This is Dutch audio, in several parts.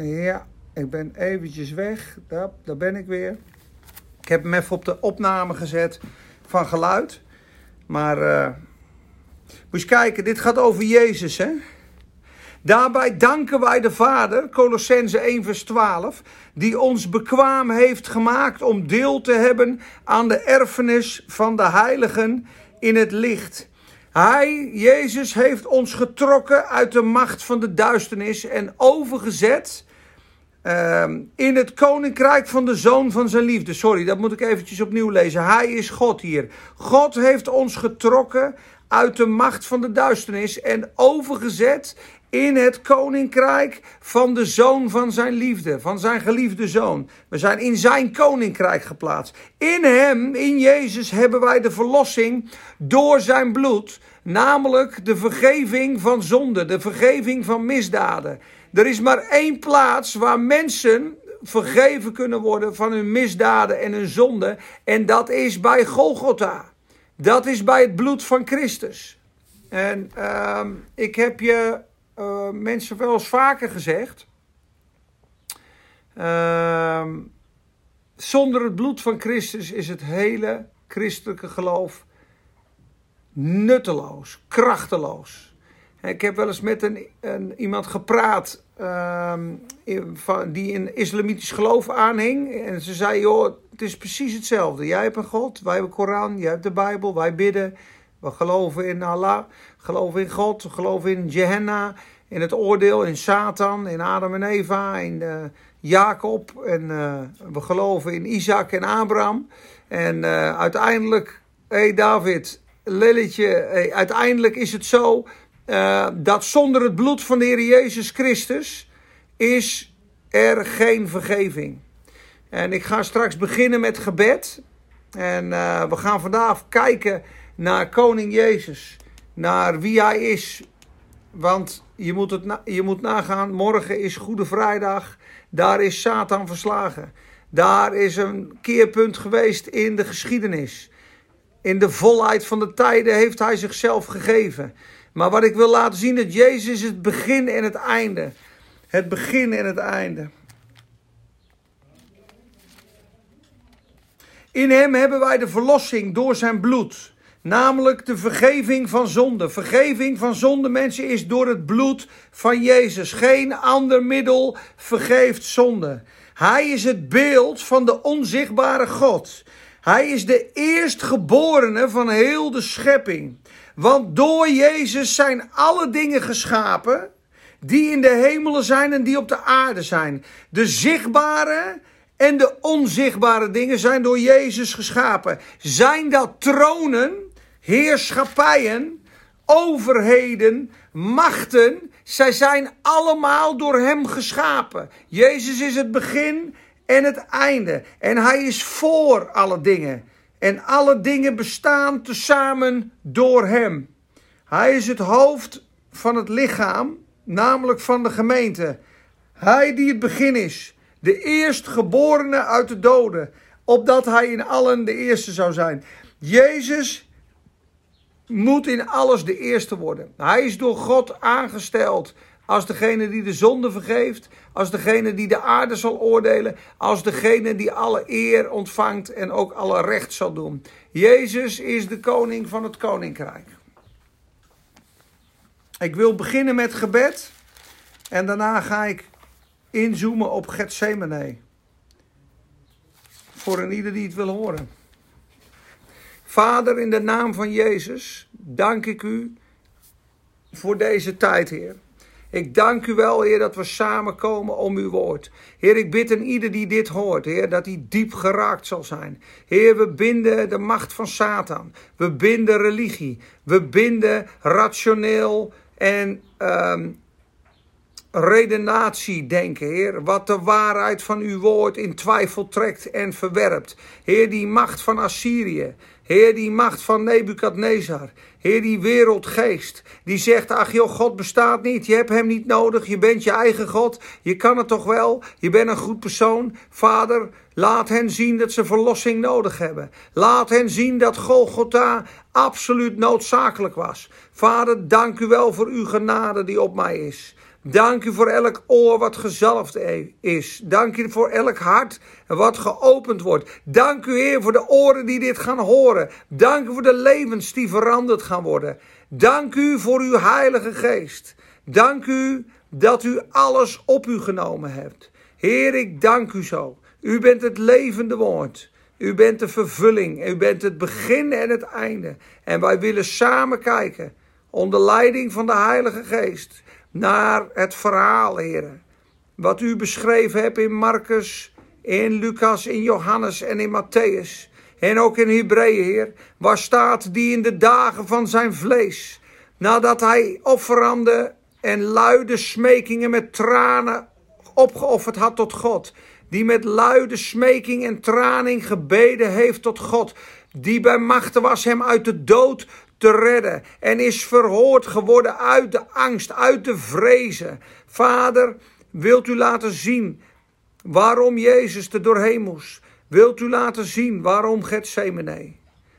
Ja, ik ben eventjes weg. Daar, daar ben ik weer. Ik heb hem even op de opname gezet van geluid. Maar uh, moet je kijken, dit gaat over Jezus, hè? Daarbij danken wij de Vader, Colossense 1 vers 12, die ons bekwaam heeft gemaakt om deel te hebben aan de erfenis van de heiligen in het licht. Hij, Jezus, heeft ons getrokken uit de macht van de duisternis en overgezet uh, in het koninkrijk van de zoon van zijn liefde. Sorry, dat moet ik eventjes opnieuw lezen. Hij is God hier. God heeft ons getrokken uit de macht van de duisternis en overgezet in het koninkrijk van de zoon van zijn liefde, van zijn geliefde zoon. We zijn in zijn koninkrijk geplaatst. In hem, in Jezus, hebben wij de verlossing door zijn bloed, namelijk de vergeving van zonde, de vergeving van misdaden. Er is maar één plaats waar mensen vergeven kunnen worden van hun misdaden en hun zonden, en dat is bij Golgotha. Dat is bij het bloed van Christus. En uh, ik heb je uh, mensen wel eens vaker gezegd. Uh, zonder het bloed van Christus is het hele christelijke geloof nutteloos, krachteloos. Ik heb wel eens met een, een iemand gepraat in, van, die een islamitisch geloof aanhing. En ze zei, joh, het is precies hetzelfde. Jij hebt een God, wij hebben Koran, jij hebt de Bijbel, wij bidden. We geloven in Allah, geloven in God, geloven in Gehenna, in het oordeel, in Satan, in Adam en Eva, in uh, Jacob. En uh, we geloven in Isaac en Abraham. En uh, uiteindelijk, hé hey David, Lilletje, uiteindelijk is het zo dat zonder het bloed van de Heer Jezus Christus is er geen vergeving. En ik ga straks beginnen met gebed. En we gaan vandaag kijken naar Koning Jezus, naar wie Hij is. Want je moet, het je moet nagaan, morgen is Goede Vrijdag, daar is Satan verslagen. Daar is een keerpunt geweest in de geschiedenis. In de volheid van de tijden heeft Hij zichzelf gegeven. Maar wat ik wil laten zien, dat Jezus is het begin en het einde. Het begin en het einde. In Hem hebben wij de verlossing door Zijn bloed. Namelijk de vergeving van zonde. Vergeving van zonde, mensen, is door het bloed van Jezus. Geen ander middel vergeeft zonde. Hij is het beeld van de onzichtbare God. Hij is de eerstgeborene van heel de schepping. Want door Jezus zijn alle dingen geschapen die in de hemelen zijn en die op de aarde zijn. De zichtbare en de onzichtbare dingen zijn door Jezus geschapen. Zijn dat tronen? Heerschappijen, overheden, machten, zij zijn allemaal door Hem geschapen. Jezus is het begin en het einde. En Hij is voor alle dingen. En alle dingen bestaan tezamen door Hem. Hij is het hoofd van het lichaam, namelijk van de gemeente. Hij die het begin is, de eerstgeborene uit de doden, opdat Hij in allen de eerste zou zijn. Jezus moet in alles de eerste worden. Hij is door God aangesteld als degene die de zonde vergeeft, als degene die de aarde zal oordelen, als degene die alle eer ontvangt en ook alle recht zal doen. Jezus is de koning van het koninkrijk. Ik wil beginnen met gebed en daarna ga ik inzoomen op Gethsemane. Voor een ieder die het wil horen. Vader, in de naam van Jezus, dank ik u voor deze tijd, Heer. Ik dank u wel, Heer, dat we samenkomen om uw woord. Heer, ik bid aan ieder die dit hoort, Heer, dat hij diep geraakt zal zijn. Heer, we binden de macht van Satan. We binden religie. We binden rationeel en um, redenatie denken, Heer. Wat de waarheid van uw woord in twijfel trekt en verwerpt. Heer, die macht van Assyrië. Heer, die macht van Nebukadnezar. Heer, die wereldgeest. Die zegt, ach joh, God bestaat niet. Je hebt hem niet nodig. Je bent je eigen God. Je kan het toch wel. Je bent een goed persoon. Vader, laat hen zien dat ze verlossing nodig hebben. Laat hen zien dat Golgotha absoluut noodzakelijk was. Vader, dank u wel voor uw genade die op mij is. Dank u voor elk oor wat gezalfd is. Dank u voor elk hart wat geopend wordt. Dank u, Heer, voor de oren die dit gaan horen. Dank u voor de levens die veranderd gaan worden. Dank u voor uw Heilige Geest. Dank u dat u alles op u genomen hebt. Heer, ik dank u zo. U bent het levende woord. U bent de vervulling. U bent het begin en het einde. En wij willen samen kijken, onder leiding van de Heilige Geest, naar het verhaal, Heer. Wat u beschreven hebt in Marcus, in Lucas, in Johannes en in Matthäus. En ook in Hebreeën, Heer. Waar staat die in de dagen van zijn vlees, nadat hij offerande en luide smekingen met tranen opgeofferd had tot God die met luide smeking en traning gebeden heeft tot God, die bij machten was hem uit de dood te redden en is verhoord geworden uit de angst, uit de vrezen. Vader, wilt u laten zien waarom Jezus er doorheen moest? Wilt u laten zien waarom Gethsemane?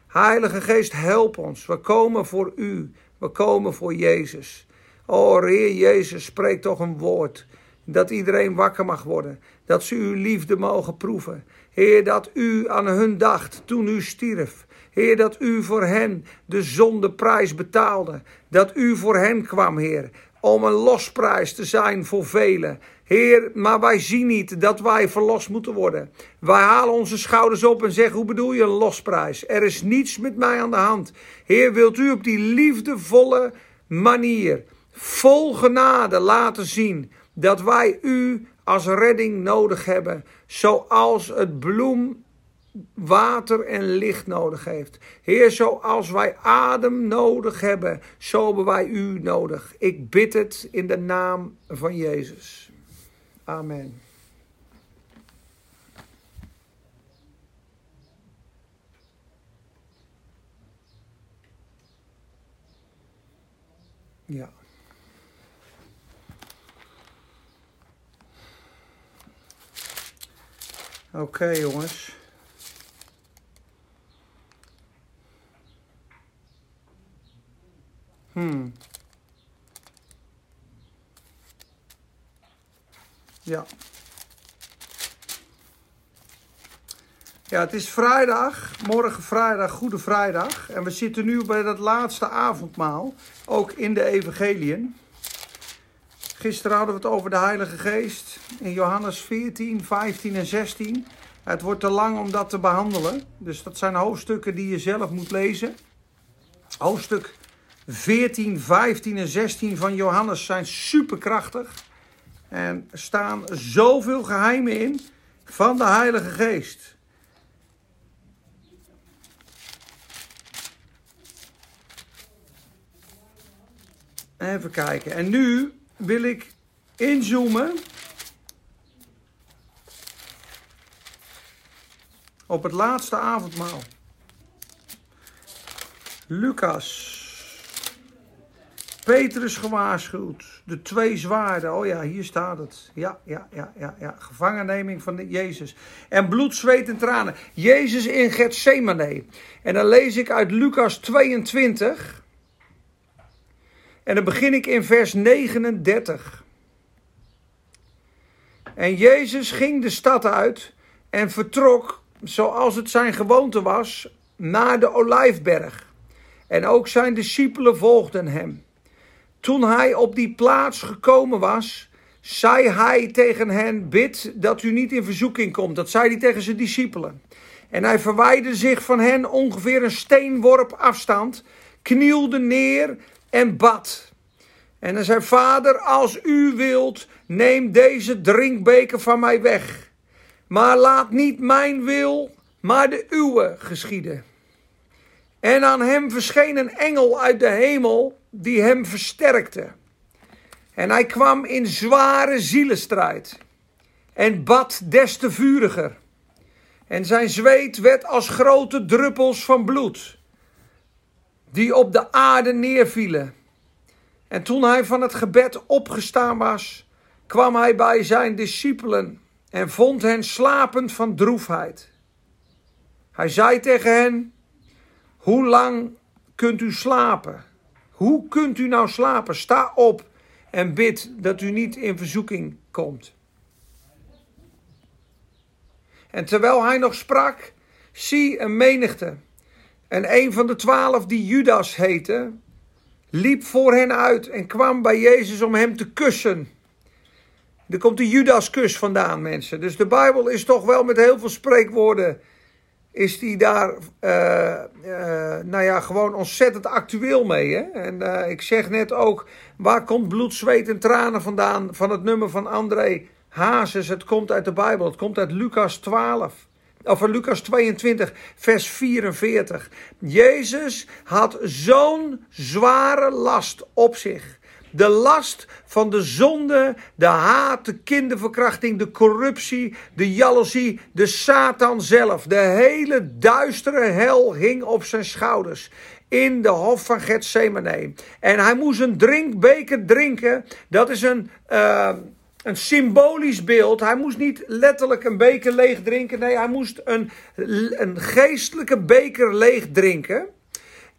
Heilige Geest, help ons. We komen voor u. We komen voor Jezus. O Heer Jezus, spreek toch een woord. Dat iedereen wakker mag worden. Dat ze uw liefde mogen proeven. Heer, dat u aan hun dacht toen u stierf. Heer, dat u voor hen de zondeprijs betaalde. Dat u voor hen kwam, Heer, om een losprijs te zijn voor velen. Heer, maar wij zien niet dat wij verlost moeten worden. Wij halen onze schouders op en zeggen: Hoe bedoel je een losprijs? Er is niets met mij aan de hand. Heer, wilt u op die liefdevolle manier, vol genade, laten zien dat wij u als redding nodig hebben, zoals het bloem water en licht nodig heeft. Heer, zoals wij adem nodig hebben, zo hebben wij u nodig. Ik bid het in de naam van Jezus. Amen. Ja. Oké jongens. Hmm. Ja. Ja, het is vrijdag, morgen vrijdag, Goede Vrijdag. En we zitten nu bij dat laatste avondmaal, ook in de Evangeliën. Gisteren hadden we het over de Heilige Geest in Johannes 14, 15 en 16. Het wordt te lang om dat te behandelen. Dus dat zijn hoofdstukken die je zelf moet lezen. Hoofdstuk 14, 15 en 16 van Johannes zijn superkrachtig. En staan zoveel geheimen in van de Heilige Geest. Even kijken. En nu wil ik inzoomen op het laatste avondmaal. Lucas. Petrus gewaarschuwd. De twee zwaarden. Oh ja, hier staat het. Ja, ja, ja, ja, ja. Gevangenneming van Jezus. En bloed, zweet en tranen. Jezus in Gethsemane. En dan lees ik uit Lucas 22. En dan begin ik in vers 39. En Jezus ging de stad uit en vertrok, zoals het zijn gewoonte was, naar de olijfberg. En ook zijn discipelen volgden hem. Toen hij op die plaats gekomen was, zei hij tegen hen: Bid dat u niet in verzoeking komt. Dat zei hij tegen zijn discipelen. En hij verwijderde zich van hen ongeveer een steenworp afstand, knielde neer en bad. En hij zei: Vader, als u wilt, neem deze drinkbeker van mij weg. Maar laat niet mijn wil, maar de uwe geschieden. En aan hem verscheen een engel uit de hemel die hem versterkte. En hij kwam in zware zielenstrijd en bad des te vuriger. En zijn zweet werd als grote druppels van bloed, die op de aarde neervielen. En toen hij van het gebed opgestaan was, kwam hij bij zijn discipelen en vond hen slapend van droefheid. Hij zei tegen hen: Hoe lang kunt u slapen? Hoe kunt u nou slapen? Sta op en bid dat u niet in verzoeking komt. En terwijl hij nog sprak, zie een menigte. En een van de twaalf, die Judas heette, liep voor hen uit en kwam bij Jezus om hem te kussen. Er komt de Judaskus vandaan, mensen. Dus de Bijbel is toch wel met heel veel spreekwoorden. Is die daar, uh, uh, nou ja, gewoon ontzettend actueel mee. Hè? En uh, ik zeg net ook, waar komt bloed, zweet en tranen vandaan? Van het nummer van André Hazes. Het komt uit de Bijbel. Het komt uit Lucas 12. Of Lucas 22, vers 44. Jezus had zo'n zware last op zich. De last van de zonde, de haat, de kinderverkrachting, de corruptie, de jaloezie, de Satan zelf. De hele duistere hel hing op zijn schouders in de hof van Gethsemane. En hij moest een drinkbeker drinken. Dat is een, uh, een symbolisch beeld. Hij moest niet letterlijk een beker leeg drinken. Nee, hij moest een, een geestelijke beker leeg drinken.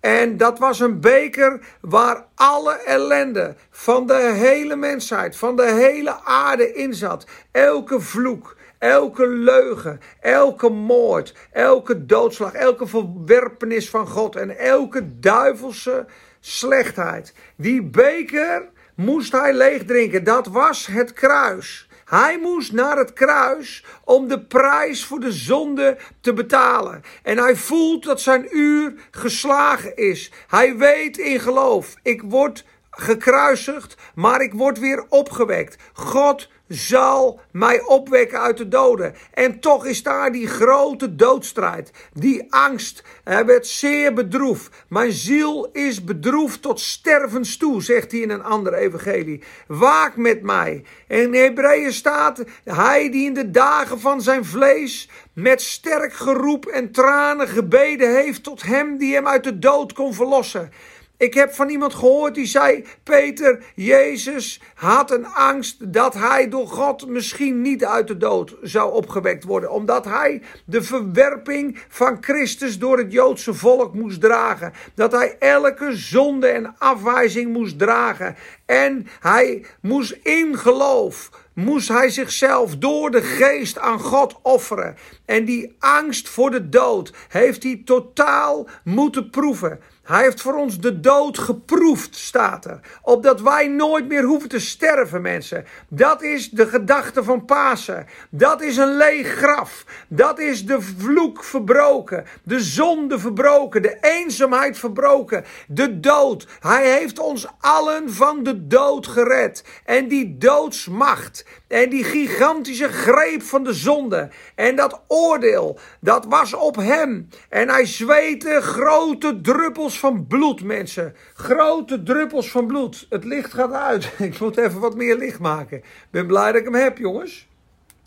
En dat was een beker waar alle ellende van de hele mensheid, van de hele aarde in zat. Elke vloek, elke leugen, elke moord, elke doodslag, elke verwerpenis van God en elke duivelse slechtheid. Die beker moest hij leeg drinken. Dat was het kruis. Hij moest naar het kruis om de prijs voor de zonde te betalen. En hij voelt dat zijn uur geslagen is. Hij weet in geloof: ik word gekruisigd, maar ik word weer opgewekt. God zal mij opwekken uit de doden. En toch is daar die grote doodstrijd, die angst. Hij werd zeer bedroefd. Mijn ziel is bedroefd tot stervens toe, zegt hij in een ander evangelie. Waak met mij. En in Hebreeën staat, hij die in de dagen van zijn vlees met sterk geroep en tranen gebeden heeft tot hem die hem uit de dood kon verlossen. Ik heb van iemand gehoord die zei: Peter, Jezus had een angst dat hij door God misschien niet uit de dood zou opgewekt worden. Omdat hij de verwerping van Christus door het Joodse volk moest dragen. Dat hij elke zonde en afwijzing moest dragen. En hij moest in geloof moest hij zichzelf door de geest aan God offeren. En die angst voor de dood heeft hij totaal moeten proeven. Hij heeft voor ons de dood geproefd, staat er. Opdat wij nooit meer hoeven te sterven, mensen. Dat is de gedachte van Pasen. Dat is een leeg graf. Dat is de vloek verbroken. De zonde verbroken. De eenzaamheid verbroken. De dood. Hij heeft ons allen van de dood gered. En die doodsmacht. En die gigantische greep van de zonde. En dat oordeel. Dat was op hem. En hij zweette grote druppels van bloed, mensen. Grote druppels van bloed. Het licht gaat uit. Ik moet even wat meer licht maken. Ik ben blij dat ik hem heb, jongens.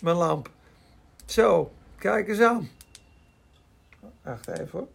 Mijn lamp. Zo, kijk eens aan. Wacht even hoor.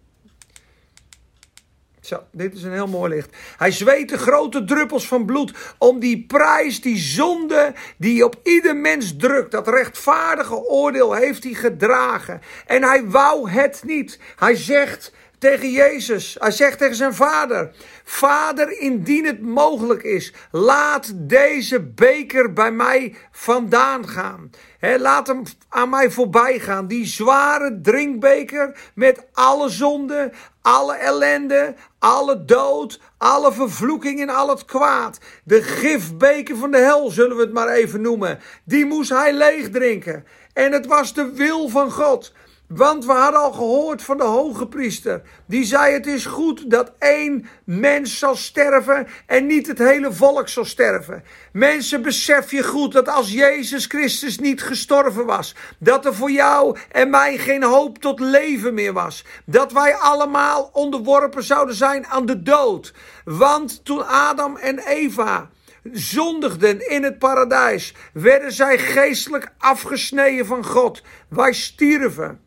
Dit is een heel mooi licht. Hij zweette grote druppels van bloed om die prijs, die zonde die op ieder mens drukt. Dat rechtvaardige oordeel heeft hij gedragen. En hij wou het niet. Hij zegt, tegen Jezus. Hij zegt tegen zijn vader: Vader, indien het mogelijk is, laat deze beker bij mij vandaan gaan. laat hem aan mij voorbij gaan. Die zware drinkbeker met alle zonde, alle ellende, alle dood, alle vervloeking en al het kwaad. De gifbeker van de hel, zullen we het maar even noemen. Die moest hij leeg drinken. En het was de wil van God. Want we hadden al gehoord van de hoge priester. Die zei: Het is goed dat één mens zal sterven en niet het hele volk zal sterven. Mensen, besef je goed dat als Jezus Christus niet gestorven was, dat er voor jou en mij geen hoop tot leven meer was. Dat wij allemaal onderworpen zouden zijn aan de dood. Want toen Adam en Eva zondigden in het paradijs, werden zij geestelijk afgesneden van God. Wij stierven.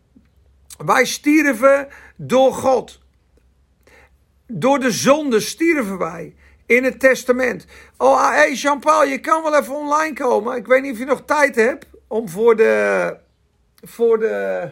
Wij stierven door God. Door de zonde stierven wij in het testament. Oh, hey Jean-Paul, je kan wel even online komen. Ik weet niet of je nog tijd hebt om voor de. Voor de.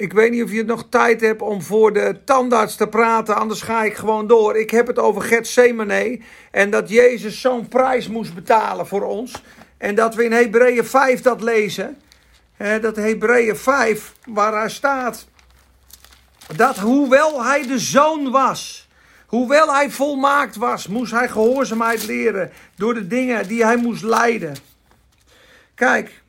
Ik weet niet of je nog tijd hebt om voor de tandarts te praten, anders ga ik gewoon door. Ik heb het over Gethsemane en dat Jezus zo'n prijs moest betalen voor ons. En dat we in Hebreeën 5 dat lezen. dat Hebreeën 5, waar hij staat, dat hoewel hij de zoon was, hoewel hij volmaakt was, moest hij gehoorzaamheid leren door de dingen die hij moest leiden. Kijk,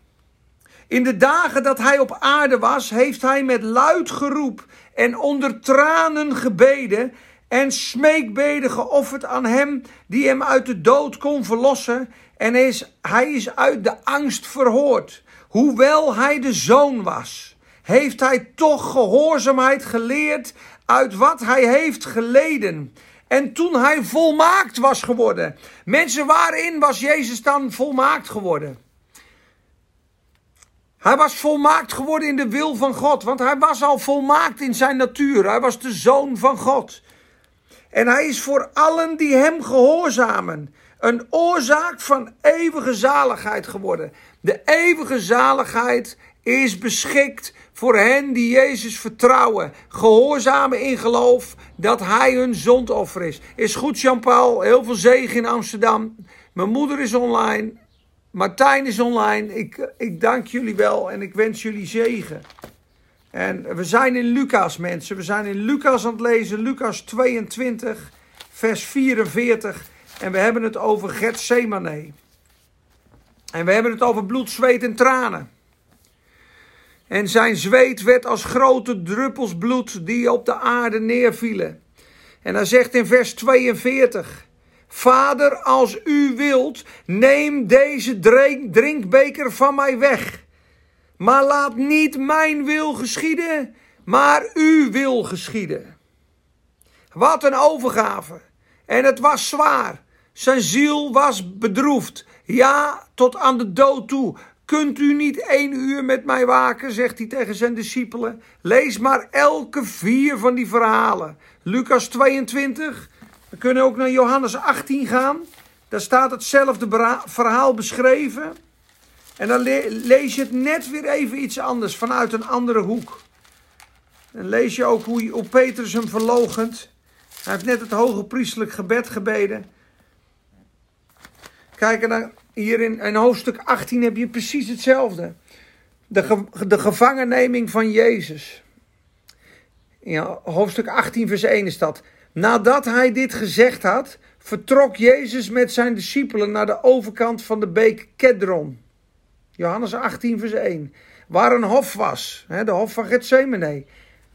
in de dagen dat hij op aarde was, heeft hij met luid geroep en onder tranen gebeden en smeekbeden geofferd aan hem die hem uit de dood kon verlossen. En is, hij is uit de angst verhoord. Hoewel hij de zoon was, heeft hij toch gehoorzaamheid geleerd uit wat hij heeft geleden. En toen hij volmaakt was geworden. Mensen, waarin was Jezus dan volmaakt geworden? Hij was volmaakt geworden in de wil van God, want hij was al volmaakt in zijn natuur. Hij was de zoon van God. En hij is voor allen die hem gehoorzamen een oorzaak van eeuwige zaligheid geworden. De eeuwige zaligheid is beschikt voor hen die Jezus vertrouwen, gehoorzamen in geloof dat hij hun zondoffer is. Is goed, Jean-Paul. Heel veel zegen in Amsterdam. Mijn moeder is online. Martijn is online. Ik, ik dank jullie wel en ik wens jullie zegen. En we zijn in Lucas, mensen. We zijn in Lucas aan het lezen. Lucas 22, vers 44. En we hebben het over Gethsemane. En we hebben het over bloed, zweet en tranen. En zijn zweet werd als grote druppels bloed die op de aarde neervielen. En hij zegt in vers 42. Vader, als u wilt, neem deze drinkbeker van mij weg. Maar laat niet mijn wil geschieden, maar uw wil geschieden. Wat een overgave. En het was zwaar. Zijn ziel was bedroefd. Ja, tot aan de dood toe. Kunt u niet één uur met mij waken, zegt hij tegen zijn discipelen. Lees maar elke vier van die verhalen. Lucas 22, we kunnen ook naar Johannes 18 gaan. Daar staat hetzelfde verhaal beschreven. En dan lees je het net weer even iets anders, vanuit een andere hoek. En lees je ook hoe, hoe Petrus hem verlogent. Hij heeft net het hoge priestelijk gebed gebeden. Kijk, en hier in, hoofdstuk 18 heb je precies hetzelfde. De, de gevangenneming van Jezus. In hoofdstuk 18, vers 1 is dat. Nadat hij dit gezegd had, vertrok Jezus met zijn discipelen naar de overkant van de beek Kedron. Johannes 18, vers 1. Waar een hof was, de hof van Gethsemane,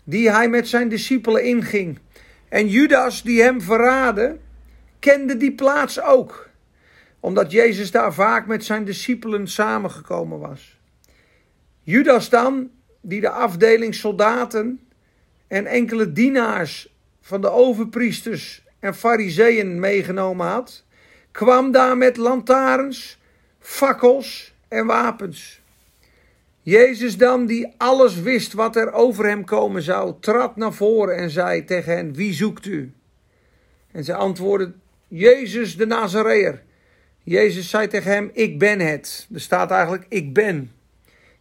die hij met zijn discipelen inging. En Judas, die hem verraadde, kende die plaats ook, omdat Jezus daar vaak met zijn discipelen samengekomen was. Judas dan, die de afdeling soldaten en enkele dienaars van de overpriesters en fariseeën meegenomen had, kwam daar met lantaarns, fakkels en wapens. Jezus dan, die alles wist wat er over hem komen zou, trad naar voren en zei tegen hen, wie zoekt u? En ze antwoordden, Jezus de Nazareër. Jezus zei tegen hem, ik ben het. Er staat eigenlijk, ik ben.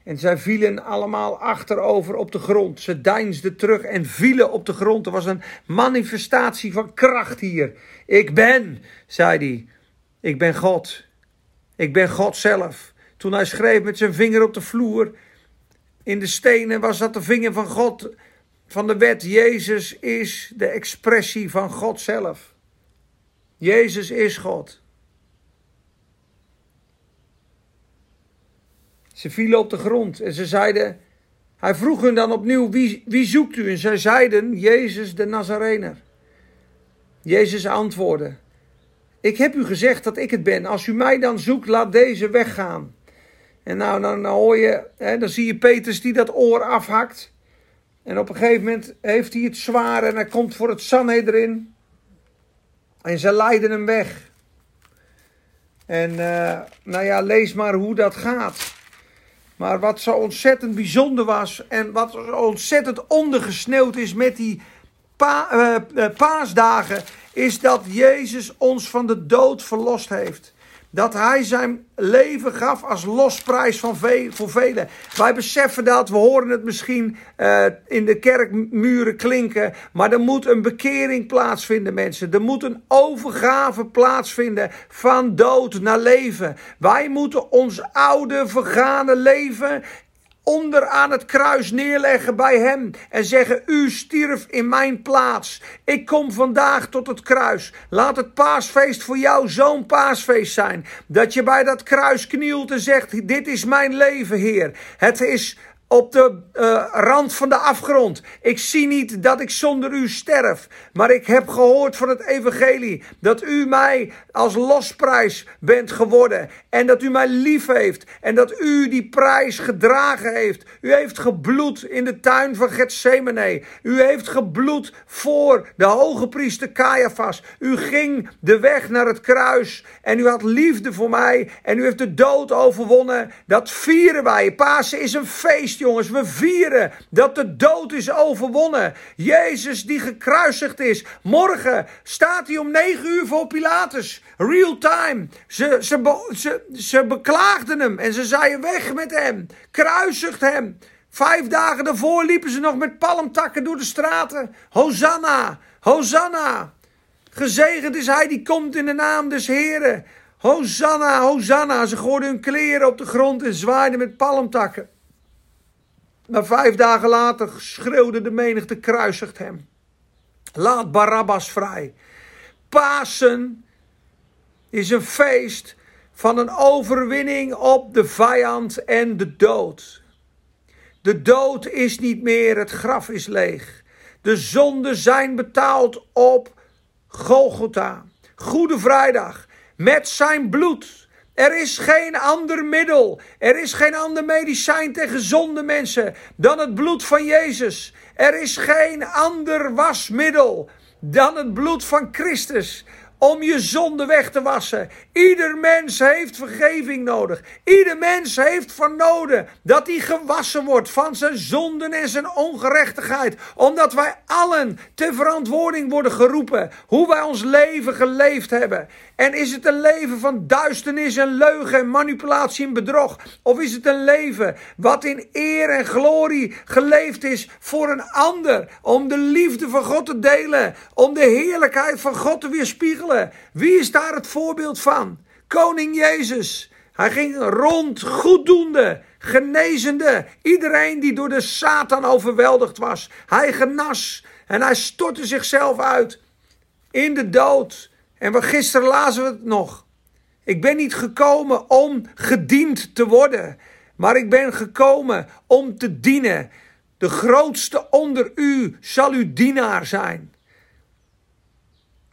En zij vielen allemaal achterover op de grond. Ze deinsden terug en vielen op de grond. Er was een manifestatie van kracht hier. Ik ben, zei hij. Ik ben God. Ik ben God zelf. Toen hij schreef met zijn vinger op de vloer. In de stenen was dat de vinger van God. Van de wet. Jezus is de expressie van God zelf. Jezus is God. Ze vielen op de grond en ze zeiden, hij vroeg hun dan opnieuw, wie, wie zoekt u? En zij zeiden, Jezus de Nazarener. Jezus antwoordde, ik heb u gezegd dat ik het ben. Als u mij dan zoekt, laat deze weggaan. En nou, dan, hoor je, hè, dan zie je Petrus die dat oor afhakt. En op een gegeven moment heeft hij het zwaar en hij komt voor het Sanhedrin. En ze leiden hem weg. En uh, nou ja, lees maar hoe dat gaat. Maar wat zo ontzettend bijzonder was en wat zo ontzettend ondergesneeuwd is met die pa, uh, paasdagen, is dat Jezus ons van de dood verlost heeft. Dat hij zijn leven gaf als losprijs van ve voor velen. Wij beseffen dat, we horen het misschien uh, in de kerkmuren klinken, maar er moet een bekering plaatsvinden, mensen. Er moet een overgave plaatsvinden van dood naar leven. Wij moeten ons oude, vergane leven onder aan het kruis neerleggen bij hem en zeggen: U stierf in mijn plaats. Ik kom vandaag tot het kruis. Laat het paasfeest voor jou zo'n paasfeest zijn. Dat je bij dat kruis knielt en zegt: Dit is mijn leven, Heer. Het is op de uh, rand van de afgrond. Ik zie niet dat ik zonder u sterf, maar ik heb gehoord van het evangelie dat u mij als losprijs bent geworden en dat u mij lief heeft en dat u die prijs gedragen heeft. U heeft gebloed in de tuin van Gethsemane. U heeft gebloed voor de hoge priester Caiaphas. U ging de weg naar het kruis en u had liefde voor mij en u heeft de dood overwonnen. Dat vieren wij. Pasen is een feest jongens. We vieren dat de dood is overwonnen. Jezus die gekruisigd is. Morgen staat hij om negen uur voor Pilatus. Real time. Ze, ze, ze, ze beklaagden hem en ze zeiden weg met hem. Kruisigt hem. Vijf dagen daarvoor liepen ze nog met palmtakken door de straten. Hosanna, Hosanna. Gezegend is hij die komt in de naam des Heren. Hosanna, Hosanna. Ze gooiden hun kleren op de grond en zwaaiden met palmtakken. Maar vijf dagen later schreeuwde de menigte kruisigt hem. Laat Barabbas vrij. Pasen is een feest van een overwinning op de vijand en de dood. De dood is niet meer, het graf is leeg. De zonden zijn betaald op Golgotha. Goede Vrijdag. Met zijn bloed er is geen ander middel. Er is geen ander medicijn tegen gezonde mensen dan het bloed van Jezus. Er is geen ander wasmiddel dan het bloed van Christus om je zonde weg te wassen. Ieder mens heeft vergeving nodig. Ieder mens heeft van nodig dat hij gewassen wordt van zijn zonden en zijn ongerechtigheid. Omdat wij allen ter verantwoording worden geroepen hoe wij ons leven geleefd hebben. En is het een leven van duisternis en leugen en manipulatie en bedrog? Of is het een leven wat in eer en glorie geleefd is voor een ander? Om de liefde van God te delen, om de heerlijkheid van God te weerspiegelen. Wie is daar het voorbeeld van? Koning Jezus. Hij ging rond, goeddoende, genezende. Iedereen die door de Satan overweldigd was. Hij genas en hij stortte zichzelf uit in de dood. En we gisteren lazen we het nog. Ik ben niet gekomen om gediend te worden, maar ik ben gekomen om te dienen. De grootste onder u zal uw dienaar zijn.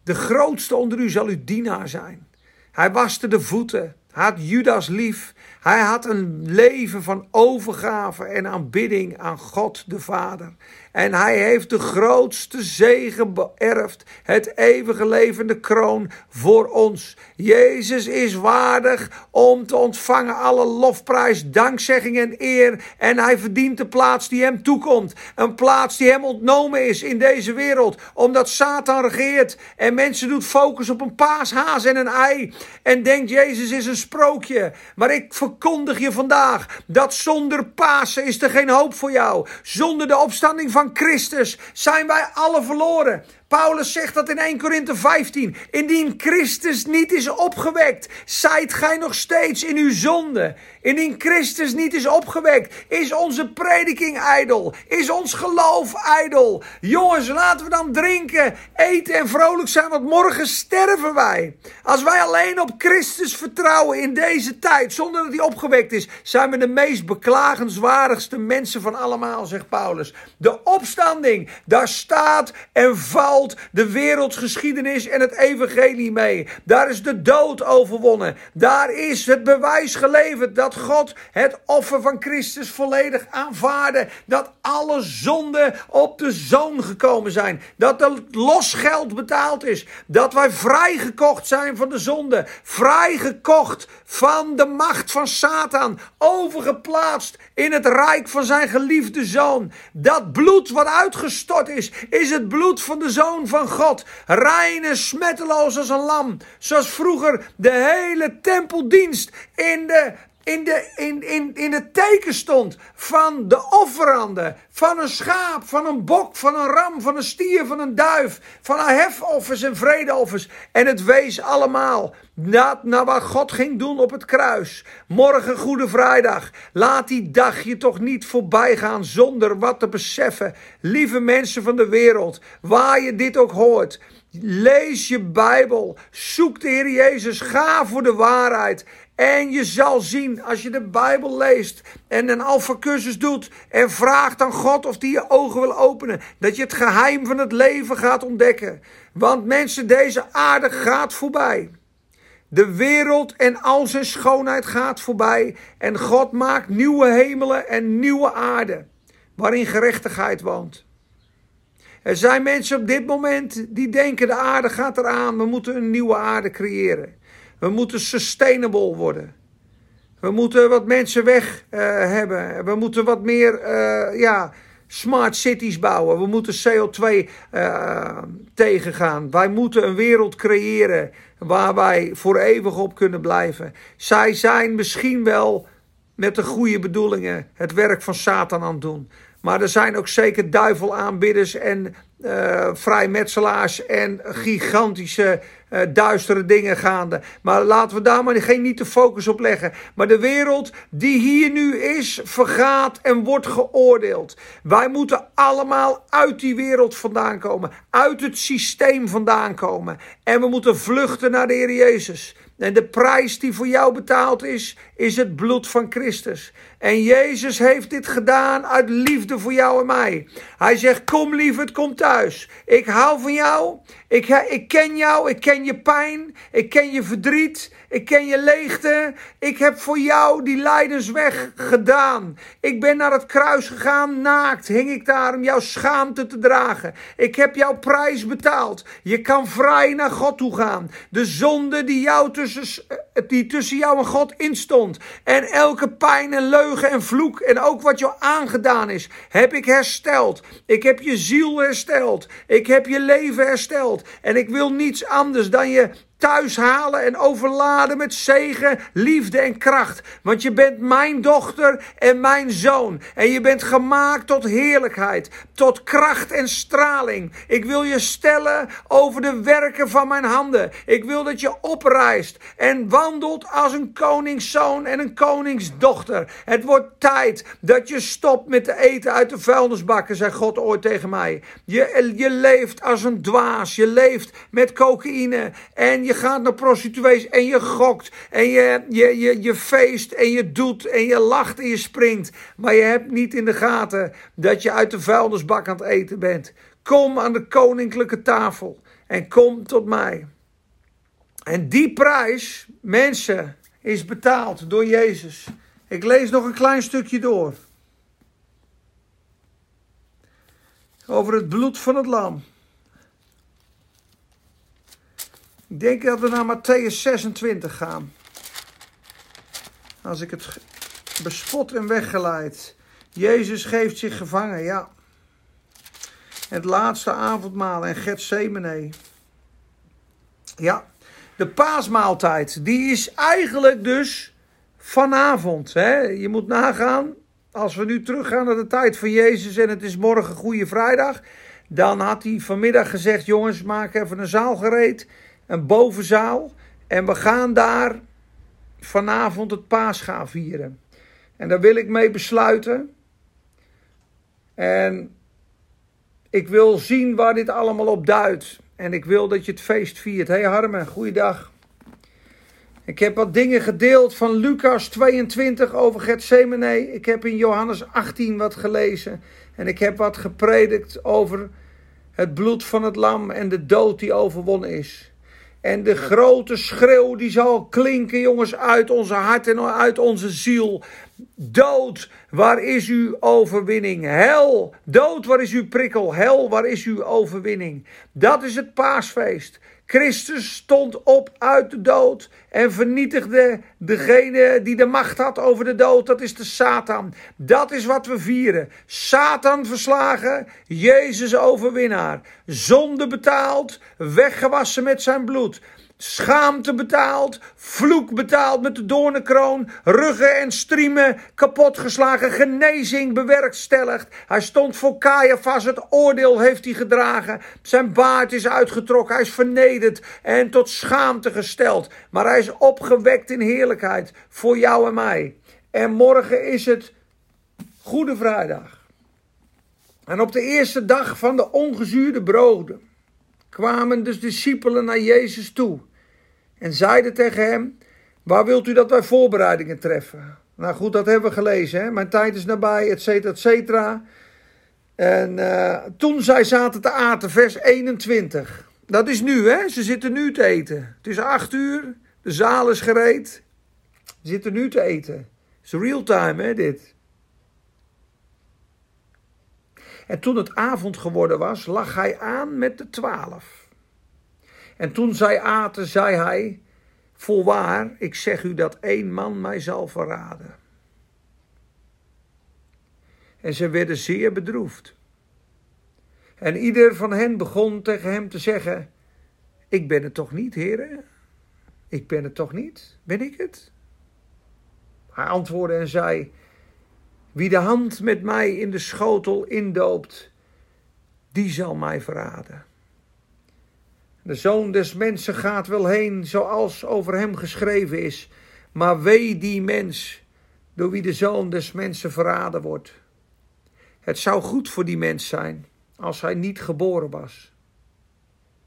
De grootste onder u zal uw dienaar zijn. Hij waste de voeten. Hij had Judas lief. Hij had een leven van overgave en aanbidding aan God de Vader. En hij heeft de grootste zegen beërfd, het eeuwige levende kroon voor ons. Jezus is waardig om te ontvangen alle lofprijs, dankzegging en eer. En hij verdient de plaats die hem toekomt. Een plaats die hem ontnomen is in deze wereld, omdat Satan regeert en mensen doet focus op een paashaas en een ei. En denkt Jezus is een sprookje. Maar ik verkondig je vandaag dat zonder Pasen is er geen hoop voor jou. Zonder de opstanding van Christus zijn wij alle verloren. Paulus zegt dat in 1 Korinthe 15. Indien Christus niet is opgewekt, zijt gij nog steeds in uw zonde. Indien Christus niet is opgewekt, is onze prediking ijdel. Is ons geloof ijdel. Jongens, laten we dan drinken, eten en vrolijk zijn, want morgen sterven wij. Als wij alleen op Christus vertrouwen in deze tijd, zonder dat hij opgewekt is, zijn we de meest beklagenswaardigste mensen van allemaal, zegt Paulus. De opstanding, daar staat en valt de wereldgeschiedenis en het evangelie mee. Daar is de dood overwonnen. Daar is het bewijs geleverd dat God het offer van Christus volledig aanvaarde. Dat alle zonden op de zoon gekomen zijn. Dat er losgeld betaald is. Dat wij vrijgekocht zijn van de zonde. Vrijgekocht van de macht van Satan. Overgeplaatst in het rijk van zijn geliefde zoon. Dat bloed wat uitgestort is, is het bloed van de zoon van God, rein en smetteloos als een lam. Zoals vroeger de hele tempeldienst in de in, de, in, in, in het teken stond van de offeranden. Van een schaap, van een bok, van een ram, van een stier, van een duif. Van een hefoffers en vredeoffers. En het wees allemaal naar wat God ging doen op het kruis. Morgen Goede Vrijdag. Laat die dag je toch niet voorbij gaan zonder wat te beseffen. Lieve mensen van de wereld, waar je dit ook hoort. Lees je Bijbel. Zoek de Heer Jezus. Ga voor de waarheid. En je zal zien als je de Bijbel leest en een alfa-cursus doet en vraagt aan God of hij je ogen wil openen, dat je het geheim van het leven gaat ontdekken. Want mensen, deze aarde gaat voorbij. De wereld en al zijn schoonheid gaat voorbij en God maakt nieuwe hemelen en nieuwe aarde waarin gerechtigheid woont. Er zijn mensen op dit moment die denken de aarde gaat eraan, we moeten een nieuwe aarde creëren. We moeten sustainable worden. We moeten wat mensen weg uh, hebben. We moeten wat meer uh, ja, smart cities bouwen. We moeten CO2 uh, eh, tegengaan. Wij moeten een wereld creëren waar wij voor eeuwig op kunnen blijven. Zij zijn misschien wel met de goede bedoelingen het werk van Satan aan het doen. Maar er zijn ook zeker duivelaanbidders en vrijmetselaars en gigantische uh, duistere dingen gaande. Maar laten we daar maar geen niet de focus op leggen. Maar de wereld die hier nu is, vergaat en wordt geoordeeld. Wij moeten allemaal uit die wereld vandaan komen. Uit het systeem vandaan komen. En we moeten vluchten naar de Heer Jezus. En de prijs die voor jou betaald is, is het bloed van Christus. En Jezus heeft dit gedaan uit liefde voor jou en mij. Hij zegt: Kom lieverd, kom thuis. Ik hou van jou. Ik, ik ken jou. Ik ken je pijn. Ik ken je verdriet. Ik ken je leegte. Ik heb voor jou die lijdensweg gedaan. Ik ben naar het kruis gegaan, naakt. Hing ik daar om jouw schaamte te dragen. Ik heb jouw prijs betaald. Je kan vrij naar God toe gaan. De zonde die, jou tussen, die tussen jou en God instond. En elke pijn en leugen en vloek. En ook wat jou aangedaan is, heb ik hersteld. Ik heb je ziel hersteld. Ik heb je leven hersteld. En ik wil niets anders dan je thuis halen en overladen met zegen, liefde en kracht. Want je bent mijn dochter en mijn zoon. En je bent gemaakt tot heerlijkheid, tot kracht en straling. Ik wil je stellen over de werken van mijn handen. Ik wil dat je oprijst en wandelt als een koningszoon en een koningsdochter. Het wordt tijd dat je stopt met te eten uit de vuilnisbakken, zei God ooit tegen mij. Je, je leeft als een dwaas. Je leeft met cocaïne en je je gaat naar prostituees en je gokt en je, je, je, je feest en je doet en je lacht en je springt. Maar je hebt niet in de gaten dat je uit de vuilnisbak aan het eten bent. Kom aan de koninklijke tafel en kom tot mij. En die prijs, mensen, is betaald door Jezus. Ik lees nog een klein stukje door. Over het bloed van het lam. Ik denk dat we naar Matthäus 26 gaan. Als ik het bespot en weggeleid. Jezus geeft zich gevangen, ja. Het laatste avondmaal en Gethsemane. Ja, de paasmaaltijd, die is eigenlijk dus vanavond. Hè? Je moet nagaan, als we nu teruggaan naar de tijd van Jezus en het is morgen Goede Vrijdag. Dan had hij vanmiddag gezegd, jongens, maak even een zaal gereed een bovenzaal. En we gaan daar vanavond het paas vieren. En daar wil ik mee besluiten. En ik wil zien waar dit allemaal op duidt. En ik wil dat je het feest viert. Hey Harme, goeiedag. Ik heb wat dingen gedeeld van Lucas 22 over Gethsemane. Ik heb in Johannes 18 wat gelezen. En ik heb wat gepredikt over het bloed van het lam en de dood die overwonnen is. En de grote schreeuw die zal klinken, jongens, uit onze hart en uit onze ziel. Dood, waar is uw overwinning? Hel, dood, waar is uw prikkel? Hel, waar is uw overwinning? Dat is het paasfeest. Christus stond op uit de dood en vernietigde degene die de macht had over de dood. Dat is de Satan. Dat is wat we vieren. Satan verslagen, Jezus overwinnaar. Zonde betaald, weggewassen met zijn bloed schaamte betaald, vloek betaald met de doornenkroon, ruggen en striemen kapotgeslagen, genezing bewerkstelligd. Hij stond voor Caiaphas, het oordeel heeft hij gedragen. Zijn baard is uitgetrokken, hij is vernederd en tot schaamte gesteld. Maar hij is opgewekt in heerlijkheid voor jou en mij. En morgen is het Goede Vrijdag. En op de eerste dag van de ongezuurde broden kwamen dus discipelen naar Jezus toe en zeiden tegen hem: Waar wilt u dat wij voorbereidingen treffen? Nou goed, dat hebben we gelezen. Hè? Mijn tijd is nabij, et cetera, et cetera. En uh, toen zij zaten te aten, vers 21. Dat is nu, hè? Ze zitten nu te eten. Het is acht uur, de zaal is gereed. Ze zitten nu te eten. Het is real time, hè, dit. En toen het avond geworden was, lag hij aan met de twaalf. En toen zij aten, zei hij: Voorwaar, ik zeg u dat één man mij zal verraden. En ze werden zeer bedroefd. En ieder van hen begon tegen hem te zeggen: Ik ben het toch niet, heren? Ik ben het toch niet? Ben ik het? Hij antwoordde en zei: Wie de hand met mij in de schotel indoopt, die zal mij verraden. De zoon des mensen gaat wel heen zoals over hem geschreven is. Maar wee die mens door wie de zoon des mensen verraden wordt. Het zou goed voor die mens zijn als hij niet geboren was.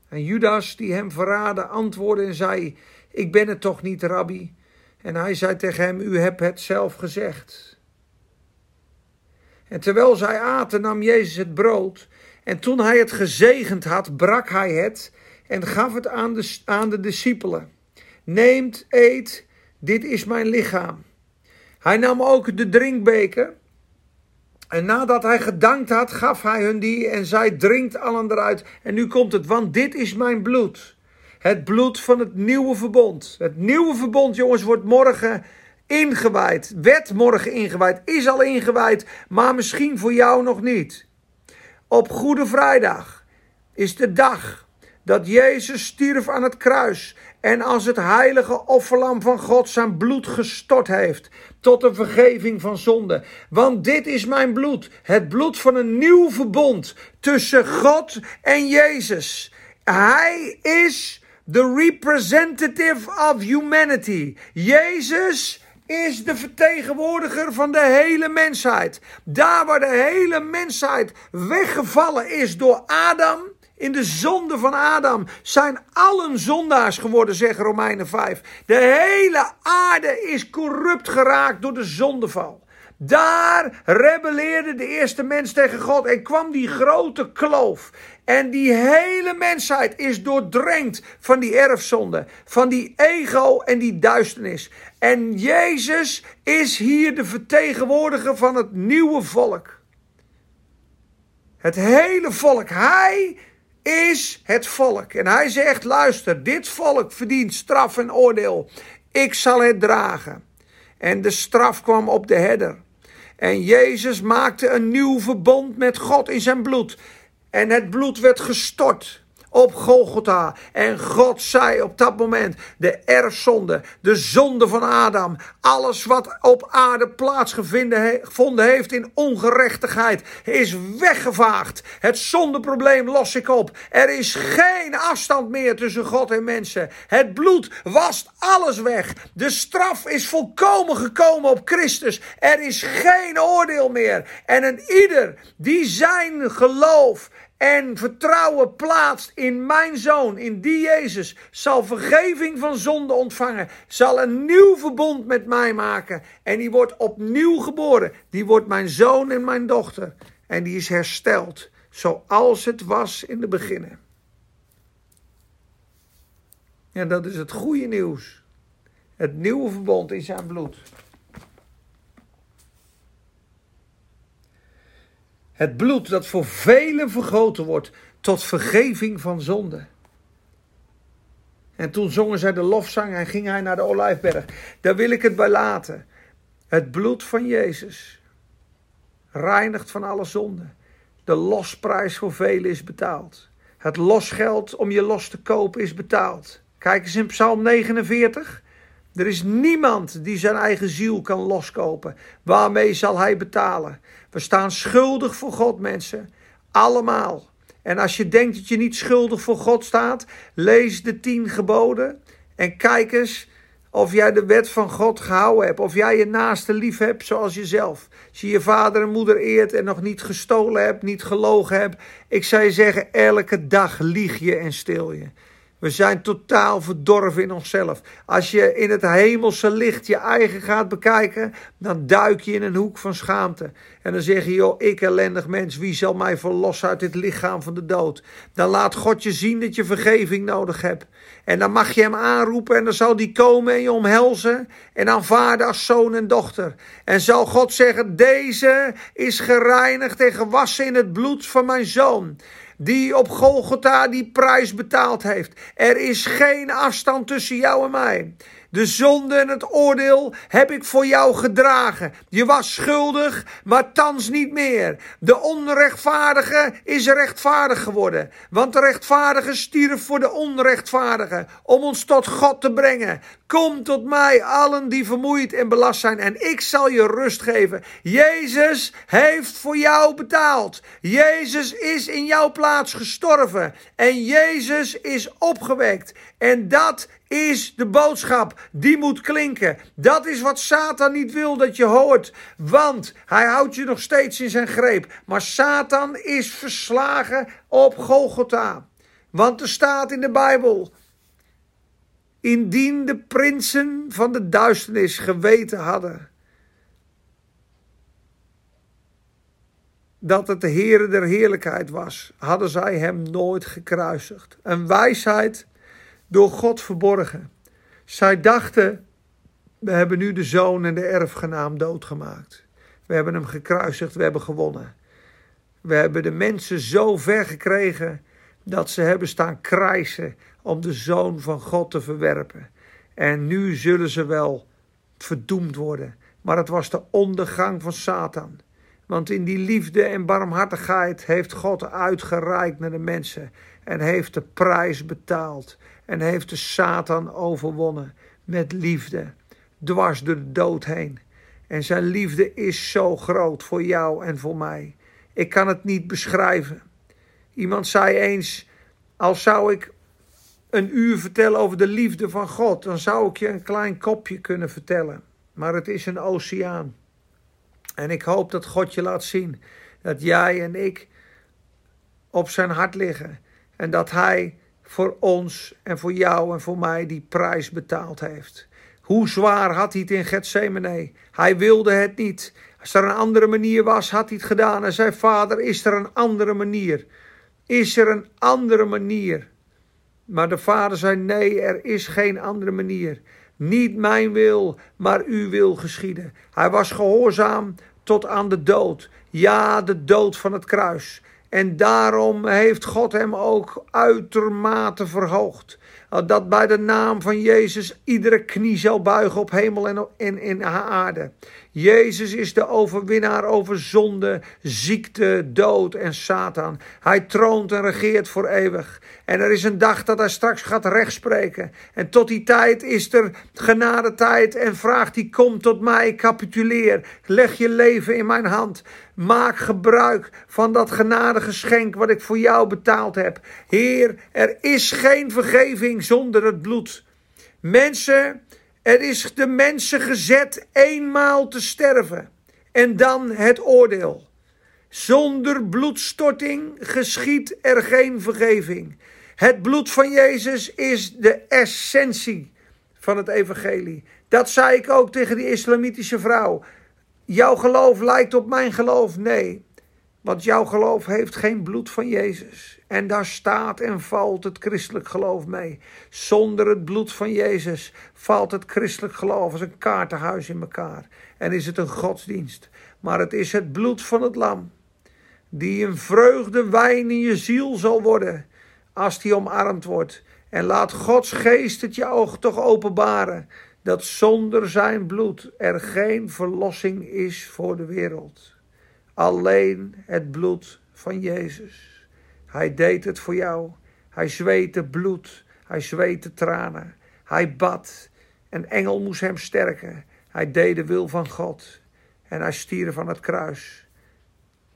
En Judas, die hem verraadde, antwoordde en zei: Ik ben het toch niet, rabbi? En hij zei tegen hem: U hebt het zelf gezegd. En terwijl zij aten, nam Jezus het brood. En toen hij het gezegend had, brak hij het en gaf het aan de, aan de discipelen. Neemt, eet, dit is mijn lichaam. Hij nam ook de drinkbeker. En nadat hij gedankt had, gaf hij hun die en zei: Drinkt allen eruit. En nu komt het, want dit is mijn bloed. Het bloed van het nieuwe verbond. Het nieuwe verbond, jongens, wordt morgen ingewijd. Werd morgen ingewijd, is al ingewijd, maar misschien voor jou nog niet. Op Goede Vrijdag is de dag dat Jezus stierf aan het kruis en als het heilige offerlam van God zijn bloed gestort heeft tot de vergeving van zonde. Want dit is mijn bloed, het bloed van een nieuw verbond tussen God en Jezus. Hij is the representative of humanity. Jezus is de vertegenwoordiger van de hele mensheid. Daar waar de hele mensheid weggevallen is door Adam in de zonde van Adam zijn allen zondaars geworden, zegt Romeinen 5. De hele aarde is corrupt geraakt door de zondeval. Daar rebelleerde de eerste mens tegen God en kwam die grote kloof. En die hele mensheid is doordrenkt van die erfzonde, van die ego en die duisternis. En Jezus is hier de vertegenwoordiger van het nieuwe volk. Het hele volk. Hij is het volk. En hij zegt: luister, dit volk verdient straf en oordeel. Ik zal het dragen. En de straf kwam op de herder. En Jezus maakte een nieuw verbond met God in zijn bloed. En het bloed werd gestort op Golgotha. En God zei op dat moment: de erfzonde, de zonde van Adam, alles wat op aarde plaatsgevonden heeft in ongerechtigheid, is weggevaagd. Het zondeprobleem los ik op. Er is geen afstand meer tussen God en mensen. Het bloed wast alles weg. De straf is volkomen gekomen op Christus. Er is geen oordeel meer. En een ieder die zijn geloof en vertrouwen plaatst in mijn zoon, in die Jezus, zal vergeving van zonde ontvangen, zal een nieuw verbond met mij maken en die wordt opnieuw geboren. Die wordt mijn zoon en mijn dochter en die is hersteld zoals het was in de beginnen. En dat is het goede nieuws. Het nieuwe verbond in zijn bloed. Het bloed dat voor velen vergoten wordt tot vergeving van zonde. En toen zongen zij de lofzang en ging hij naar de Olijfberg. Daar wil ik het bij laten. Het bloed van Jezus reinigt van alle zonde. De losprijs voor velen is betaald. Het losgeld om je los te kopen is betaald. Kijk eens in Psalm 49. Er is niemand die zijn eigen ziel kan loskopen. Waarmee zal hij betalen? We staan schuldig voor God, mensen. Allemaal. En als je denkt dat je niet schuldig voor God staat, lees de tien geboden en kijk eens of jij de wet van God gehouden hebt. Of jij je naaste lief hebt zoals jezelf. Als je je vader en moeder eert en nog niet gestolen hebt, niet gelogen hebt. Ik zou je zeggen, elke dag lieg je en stil je. We zijn totaal verdorven in onszelf. Als je in het hemelse licht je eigen gaat bekijken, dan duik je in een hoek van schaamte. En dan zeg je, joh, ik ellendig mens, wie zal mij verlossen uit dit lichaam van de dood? Dan laat God je zien dat je vergeving nodig hebt. En dan mag je hem aanroepen en dan zal die komen en je omhelzen en aanvaarden als zoon en dochter. En zal God zeggen, deze is gereinigd en gewassen in het bloed van mijn zoon die op Golgotha die prijs betaald heeft. Er is geen afstand tussen jou en mij. De zonde en het oordeel heb ik voor jou gedragen. Je was schuldig, maar thans niet meer. De onrechtvaardige is rechtvaardig geworden. Want de rechtvaardige stierf voor de onrechtvaardige. Om ons tot God te brengen. Kom tot mij, allen die vermoeid en belast zijn, en ik zal je rust geven. Jezus heeft voor jou betaald. Jezus is in jouw plaats gestorven. En Jezus is opgewekt. En dat is de boodschap. Die moet klinken. Dat is wat Satan niet wil dat je hoort. Want hij houdt je nog steeds in zijn greep. Maar Satan is verslagen op Golgotha. Want er staat in de Bijbel. Indien de prinsen van de duisternis geweten hadden. dat het de Heere der heerlijkheid was, hadden zij hem nooit gekruisigd. Een wijsheid door God verborgen. Zij dachten, we hebben nu de zoon en de erfgenaam doodgemaakt. We hebben hem gekruisigd, we hebben gewonnen. We hebben de mensen zo ver gekregen dat ze hebben staan krijsen om de zoon van God te verwerpen. En nu zullen ze wel verdoemd worden. Maar het was de ondergang van Satan. Want in die liefde en barmhartigheid heeft God uitgereikt naar de mensen en heeft de prijs betaald en heeft de Satan overwonnen met liefde, dwars door de dood heen. En zijn liefde is zo groot voor jou en voor mij. Ik kan het niet beschrijven. Iemand zei eens: Als zou ik een uur vertellen over de liefde van God, dan zou ik je een klein kopje kunnen vertellen. Maar het is een oceaan. En ik hoop dat God je laat zien dat jij en ik op zijn hart liggen. En dat Hij voor ons en voor jou en voor mij die prijs betaald heeft. Hoe zwaar had hij het in Gethsemane? Hij wilde het niet. Als er een andere manier was, had hij het gedaan. En zei: Vader, is er een andere manier? Is er een andere manier? Maar de vader zei: Nee, er is geen andere manier. Niet mijn wil, maar uw wil geschieden. Hij was gehoorzaam tot aan de dood. Ja, de dood van het kruis. En daarom heeft God hem ook uitermate verhoogd. Dat bij de naam van Jezus iedere knie zal buigen op hemel en in, aarde. Jezus is de overwinnaar over zonde, ziekte, dood en Satan. Hij troont en regeert voor eeuwig. En er is een dag dat hij straks gaat rechtspreken. En tot die tijd is er genadetijd en vraagt hij: Kom tot mij, capituleer. Leg je leven in mijn hand. Maak gebruik van dat genadegeschenk wat ik voor jou betaald heb. Heer, er is geen vergeving zonder het bloed. Mensen, er is de mensen gezet eenmaal te sterven en dan het oordeel. Zonder bloedstorting geschiet er geen vergeving. Het bloed van Jezus is de essentie van het evangelie. Dat zei ik ook tegen die islamitische vrouw. Jouw geloof lijkt op mijn geloof. Nee, want jouw geloof heeft geen bloed van Jezus. En daar staat en valt het christelijk geloof mee. Zonder het bloed van Jezus valt het christelijk geloof als een kaartenhuis in elkaar. En is het een godsdienst. Maar het is het bloed van het lam. die een vreugdewijn in je ziel zal worden als die omarmd wordt. En laat Gods geest het je oog toch openbaren dat zonder zijn bloed er geen verlossing is voor de wereld. Alleen het bloed van Jezus. Hij deed het voor jou. Hij zweette bloed. Hij zweette tranen. Hij bad. Een engel moest hem sterken. Hij deed de wil van God. En hij stierf van het kruis.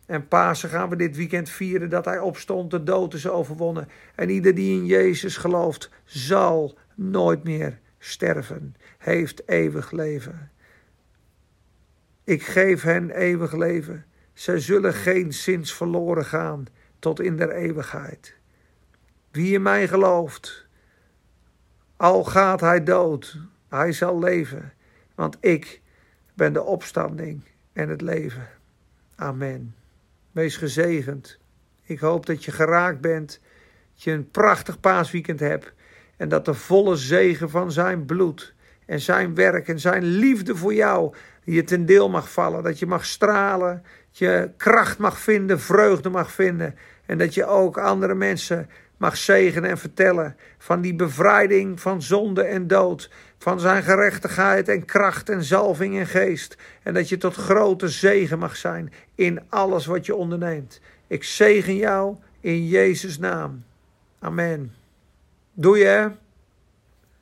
En Pasen gaan we dit weekend vieren dat hij opstond, de dood is overwonnen. En ieder die in Jezus gelooft, zal nooit meer sterven, heeft eeuwig leven. Ik geef hen eeuwig leven. Zij zullen geen zins verloren gaan tot in der eeuwigheid. Wie in mij gelooft, al gaat hij dood, hij zal leven, want ik ben de opstanding en het leven. Amen. Wees gezegend. Ik hoop dat je geraakt bent, dat je een prachtig paasweekend hebt en dat de volle zegen van zijn bloed en zijn werk en zijn liefde voor jou je ten deel mag vallen. Dat je mag stralen, je kracht mag vinden, vreugde mag vinden en dat je ook andere mensen mag zegenen en vertellen van die bevrijding van zonde en dood, van zijn gerechtigheid en kracht en zalving en geest. En dat je tot grote zegen mag zijn in alles wat je onderneemt. Ik zegen jou in Jezus' naam. Amen. Doe je?